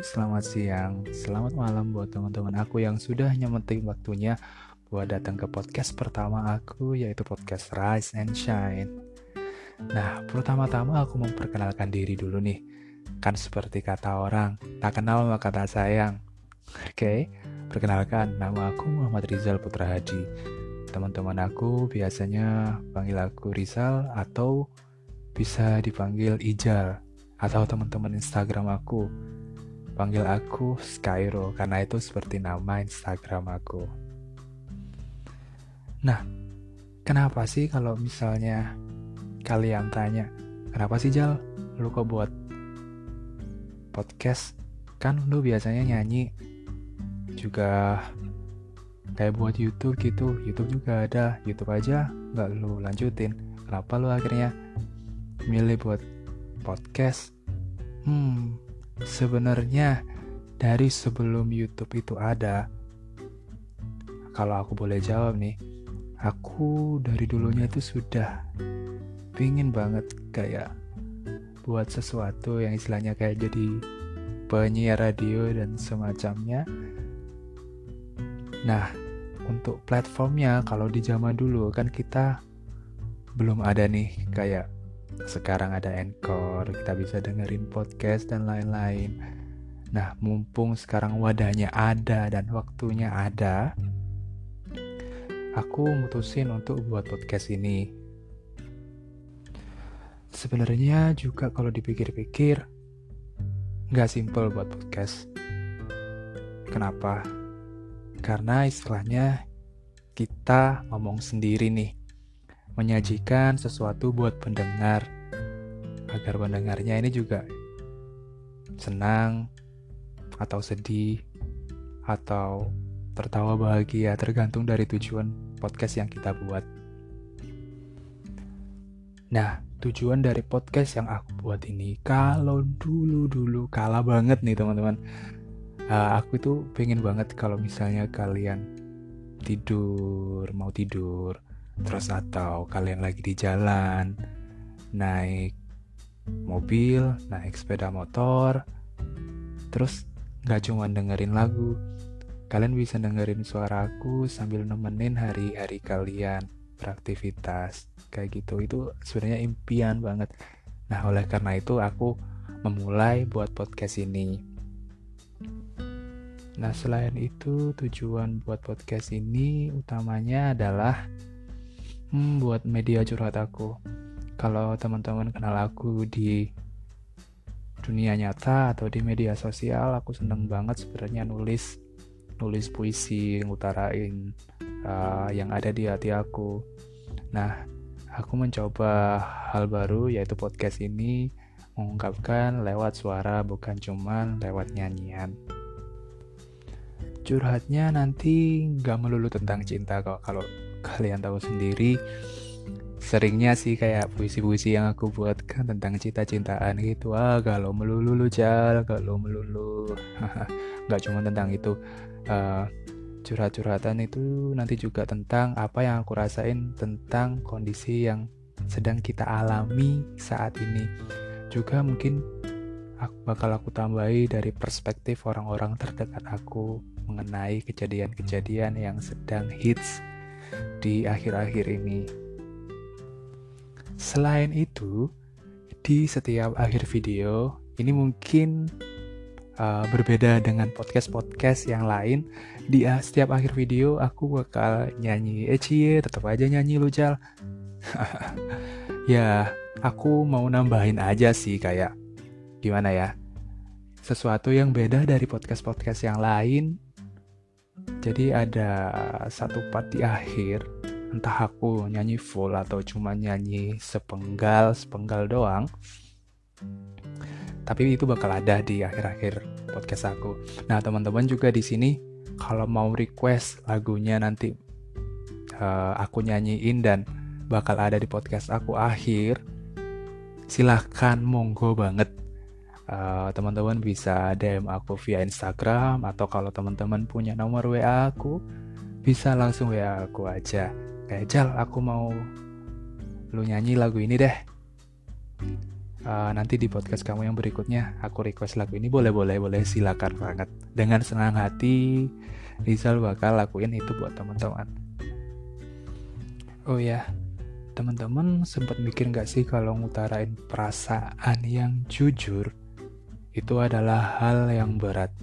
selamat siang, selamat malam buat teman-teman aku yang sudah nyemetin waktunya buat datang ke podcast pertama aku yaitu podcast Rise and Shine. Nah, pertama-tama aku memperkenalkan diri dulu nih. Kan seperti kata orang, tak kenal maka tak sayang. Oke, perkenalkan nama aku Muhammad Rizal Putra Hadi. Teman-teman aku biasanya panggil aku Rizal atau bisa dipanggil Ijal atau teman-teman Instagram aku panggil aku Skyro karena itu seperti nama Instagram aku. Nah, kenapa sih kalau misalnya kalian tanya, kenapa sih Jal, lu kok buat podcast? Kan lu biasanya nyanyi juga kayak buat YouTube gitu, YouTube juga ada, YouTube aja nggak lu lanjutin. Kenapa lu akhirnya milih buat podcast. Hmm, sebenarnya dari sebelum YouTube itu ada, kalau aku boleh jawab nih, aku dari dulunya itu sudah pingin banget kayak buat sesuatu yang istilahnya kayak jadi penyiar radio dan semacamnya. Nah, untuk platformnya kalau di zaman dulu kan kita belum ada nih kayak sekarang ada Anchor, kita bisa dengerin podcast dan lain-lain. Nah, mumpung sekarang wadahnya ada dan waktunya ada, aku mutusin untuk buat podcast ini. Sebenarnya juga kalau dipikir-pikir, nggak simple buat podcast. Kenapa? Karena istilahnya kita ngomong sendiri nih menyajikan sesuatu buat pendengar agar pendengarnya ini juga senang atau sedih atau tertawa bahagia tergantung dari tujuan podcast yang kita buat. Nah, tujuan dari podcast yang aku buat ini kalau dulu-dulu kalah banget nih teman-teman. Uh, aku tuh pengen banget kalau misalnya kalian tidur, mau tidur, terus atau kalian lagi di jalan naik mobil naik sepeda motor terus nggak cuma dengerin lagu. Kalian bisa dengerin suaraku sambil nemenin hari-hari kalian beraktivitas kayak gitu. Itu sebenarnya impian banget. Nah oleh karena itu aku memulai buat podcast ini. Nah selain itu tujuan buat podcast ini utamanya adalah hmm, buat media curhat aku. Kalau teman-teman kenal aku di dunia nyata atau di media sosial, aku seneng banget sebenarnya nulis nulis puisi ngutarain uh, yang ada di hati aku. Nah, aku mencoba hal baru yaitu podcast ini mengungkapkan lewat suara bukan cuman lewat nyanyian. Curhatnya nanti nggak melulu tentang cinta kok kalau kalian tahu sendiri seringnya sih kayak puisi-puisi yang aku buat kan tentang cinta-cintaan gitu. Ah kalau melulu lu jal kalau melulu. Nggak cuma tentang itu uh, curhat-curhatan itu nanti juga tentang apa yang aku rasain tentang kondisi yang sedang kita alami saat ini. Juga mungkin aku bakal aku tambahi dari perspektif orang-orang terdekat aku mengenai kejadian-kejadian yang sedang hits di akhir-akhir ini. Selain itu, di setiap akhir video ini mungkin uh, berbeda dengan podcast-podcast yang lain. Di uh, setiap akhir video aku bakal nyanyi Ecie, tetap aja nyanyi lu Jal. ya, aku mau nambahin aja sih kayak gimana ya? Sesuatu yang beda dari podcast-podcast yang lain jadi ada satu part di akhir, entah aku nyanyi full atau cuma nyanyi sepenggal, sepenggal doang. Tapi itu bakal ada di akhir-akhir podcast aku. Nah, teman-teman juga di sini kalau mau request lagunya nanti uh, aku nyanyiin dan bakal ada di podcast aku akhir, silahkan monggo banget eh, teman-teman bisa DM aku via Instagram atau kalau teman-teman punya nomor WA aku bisa langsung WA aku aja. Kayak Jal aku mau lu nyanyi lagu ini deh. Uh, nanti di podcast kamu yang berikutnya aku request lagu ini. Boleh boleh boleh silakan banget. Dengan senang hati Rizal bakal lakuin itu buat teman-teman. Oh ya teman-teman sempat mikir nggak sih kalau ngutarain perasaan yang jujur itu adalah hal yang berat.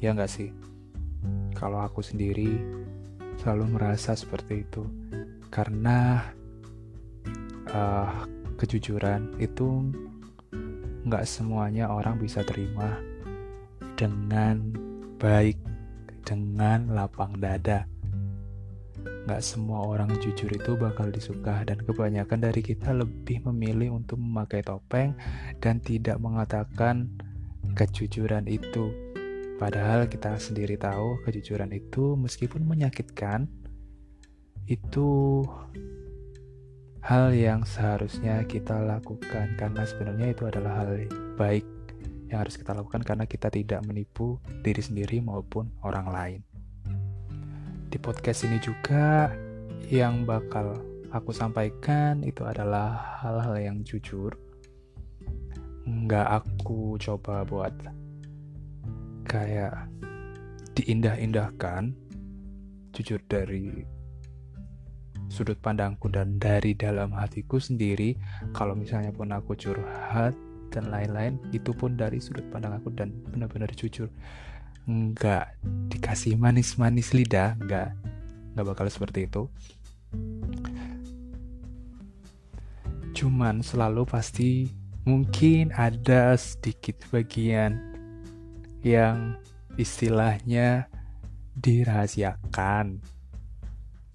Ya nggak sih? Kalau aku sendiri selalu merasa seperti itu. Karena uh, kejujuran itu nggak semuanya orang bisa terima dengan baik, dengan lapang dada. Nggak semua orang jujur itu bakal disuka dan kebanyakan dari kita lebih memilih untuk memakai topeng dan tidak mengatakan kejujuran itu. Padahal kita sendiri tahu kejujuran itu meskipun menyakitkan, itu hal yang seharusnya kita lakukan karena sebenarnya itu adalah hal baik yang harus kita lakukan karena kita tidak menipu diri sendiri maupun orang lain. Di podcast ini juga yang bakal aku sampaikan itu adalah hal-hal yang jujur. Nggak aku coba buat kayak diindah-indahkan jujur dari sudut pandangku dan dari dalam hatiku sendiri kalau misalnya pun aku curhat dan lain-lain itu pun dari sudut pandang aku dan benar-benar jujur. Nggak dikasih manis-manis lidah nggak nggak bakal seperti itu. Cuman selalu pasti mungkin ada sedikit bagian yang istilahnya dirahasiakan.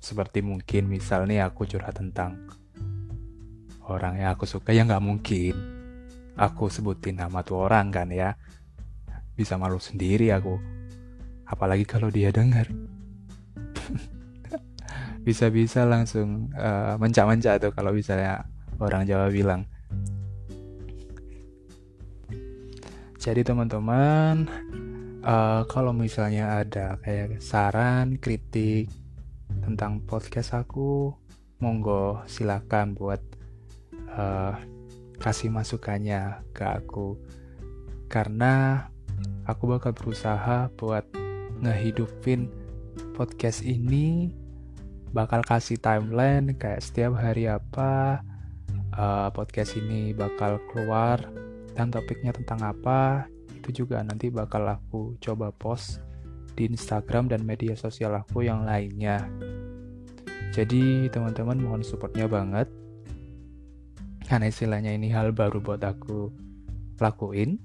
Seperti mungkin misal nih aku curhat tentang orang yang aku suka. Ya nggak mungkin. Aku sebutin nama tuh orang kan ya. Bisa malu sendiri aku. Apalagi kalau dia dengar bisa-bisa langsung uh, mencak-mencak tuh kalau misalnya orang Jawa bilang jadi teman-teman uh, kalau misalnya ada kayak saran kritik tentang podcast aku, monggo silakan buat uh, kasih masukannya ke aku. Karena aku bakal berusaha buat ngehidupin podcast ini bakal kasih timeline kayak setiap hari apa uh, podcast ini bakal keluar dan topiknya tentang apa itu juga nanti bakal aku coba post di Instagram dan media sosial aku yang lainnya. Jadi teman-teman mohon supportnya banget. Karena istilahnya ini hal baru buat aku lakuin.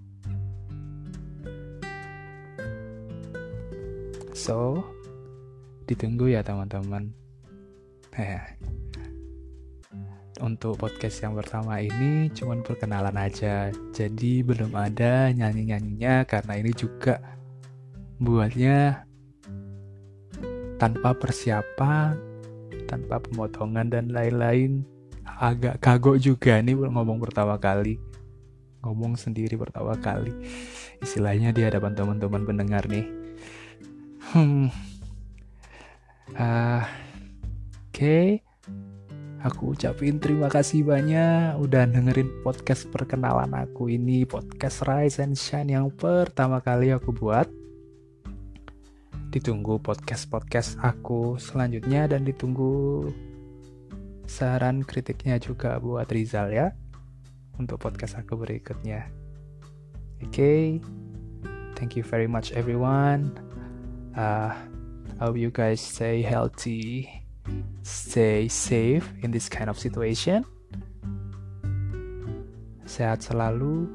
So, ditunggu ya teman-teman. Untuk podcast yang pertama ini cuman perkenalan aja. Jadi belum ada nyanyi-nyanyinya karena ini juga buatnya tanpa persiapan, tanpa pemotongan dan lain-lain. Agak kagok juga nih ngomong pertama kali. Ngomong sendiri pertama kali. Istilahnya di hadapan teman-teman pendengar nih. Hmm. Uh, Oke. Okay. Aku ucapin terima kasih banyak udah dengerin podcast perkenalan aku ini, podcast Rise and Shine yang pertama kali aku buat ditunggu podcast-podcast aku selanjutnya dan ditunggu saran kritiknya juga buat Rizal ya untuk podcast aku berikutnya. Oke, okay. thank you very much everyone. Uh, hope you guys stay healthy, stay safe in this kind of situation. Sehat selalu.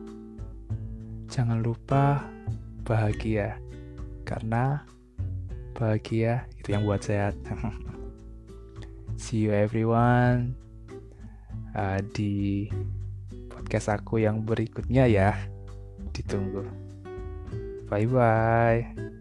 Jangan lupa bahagia. Karena bahagia itu yang buat sehat. See you everyone uh, di podcast aku yang berikutnya ya. Ditunggu. Bye bye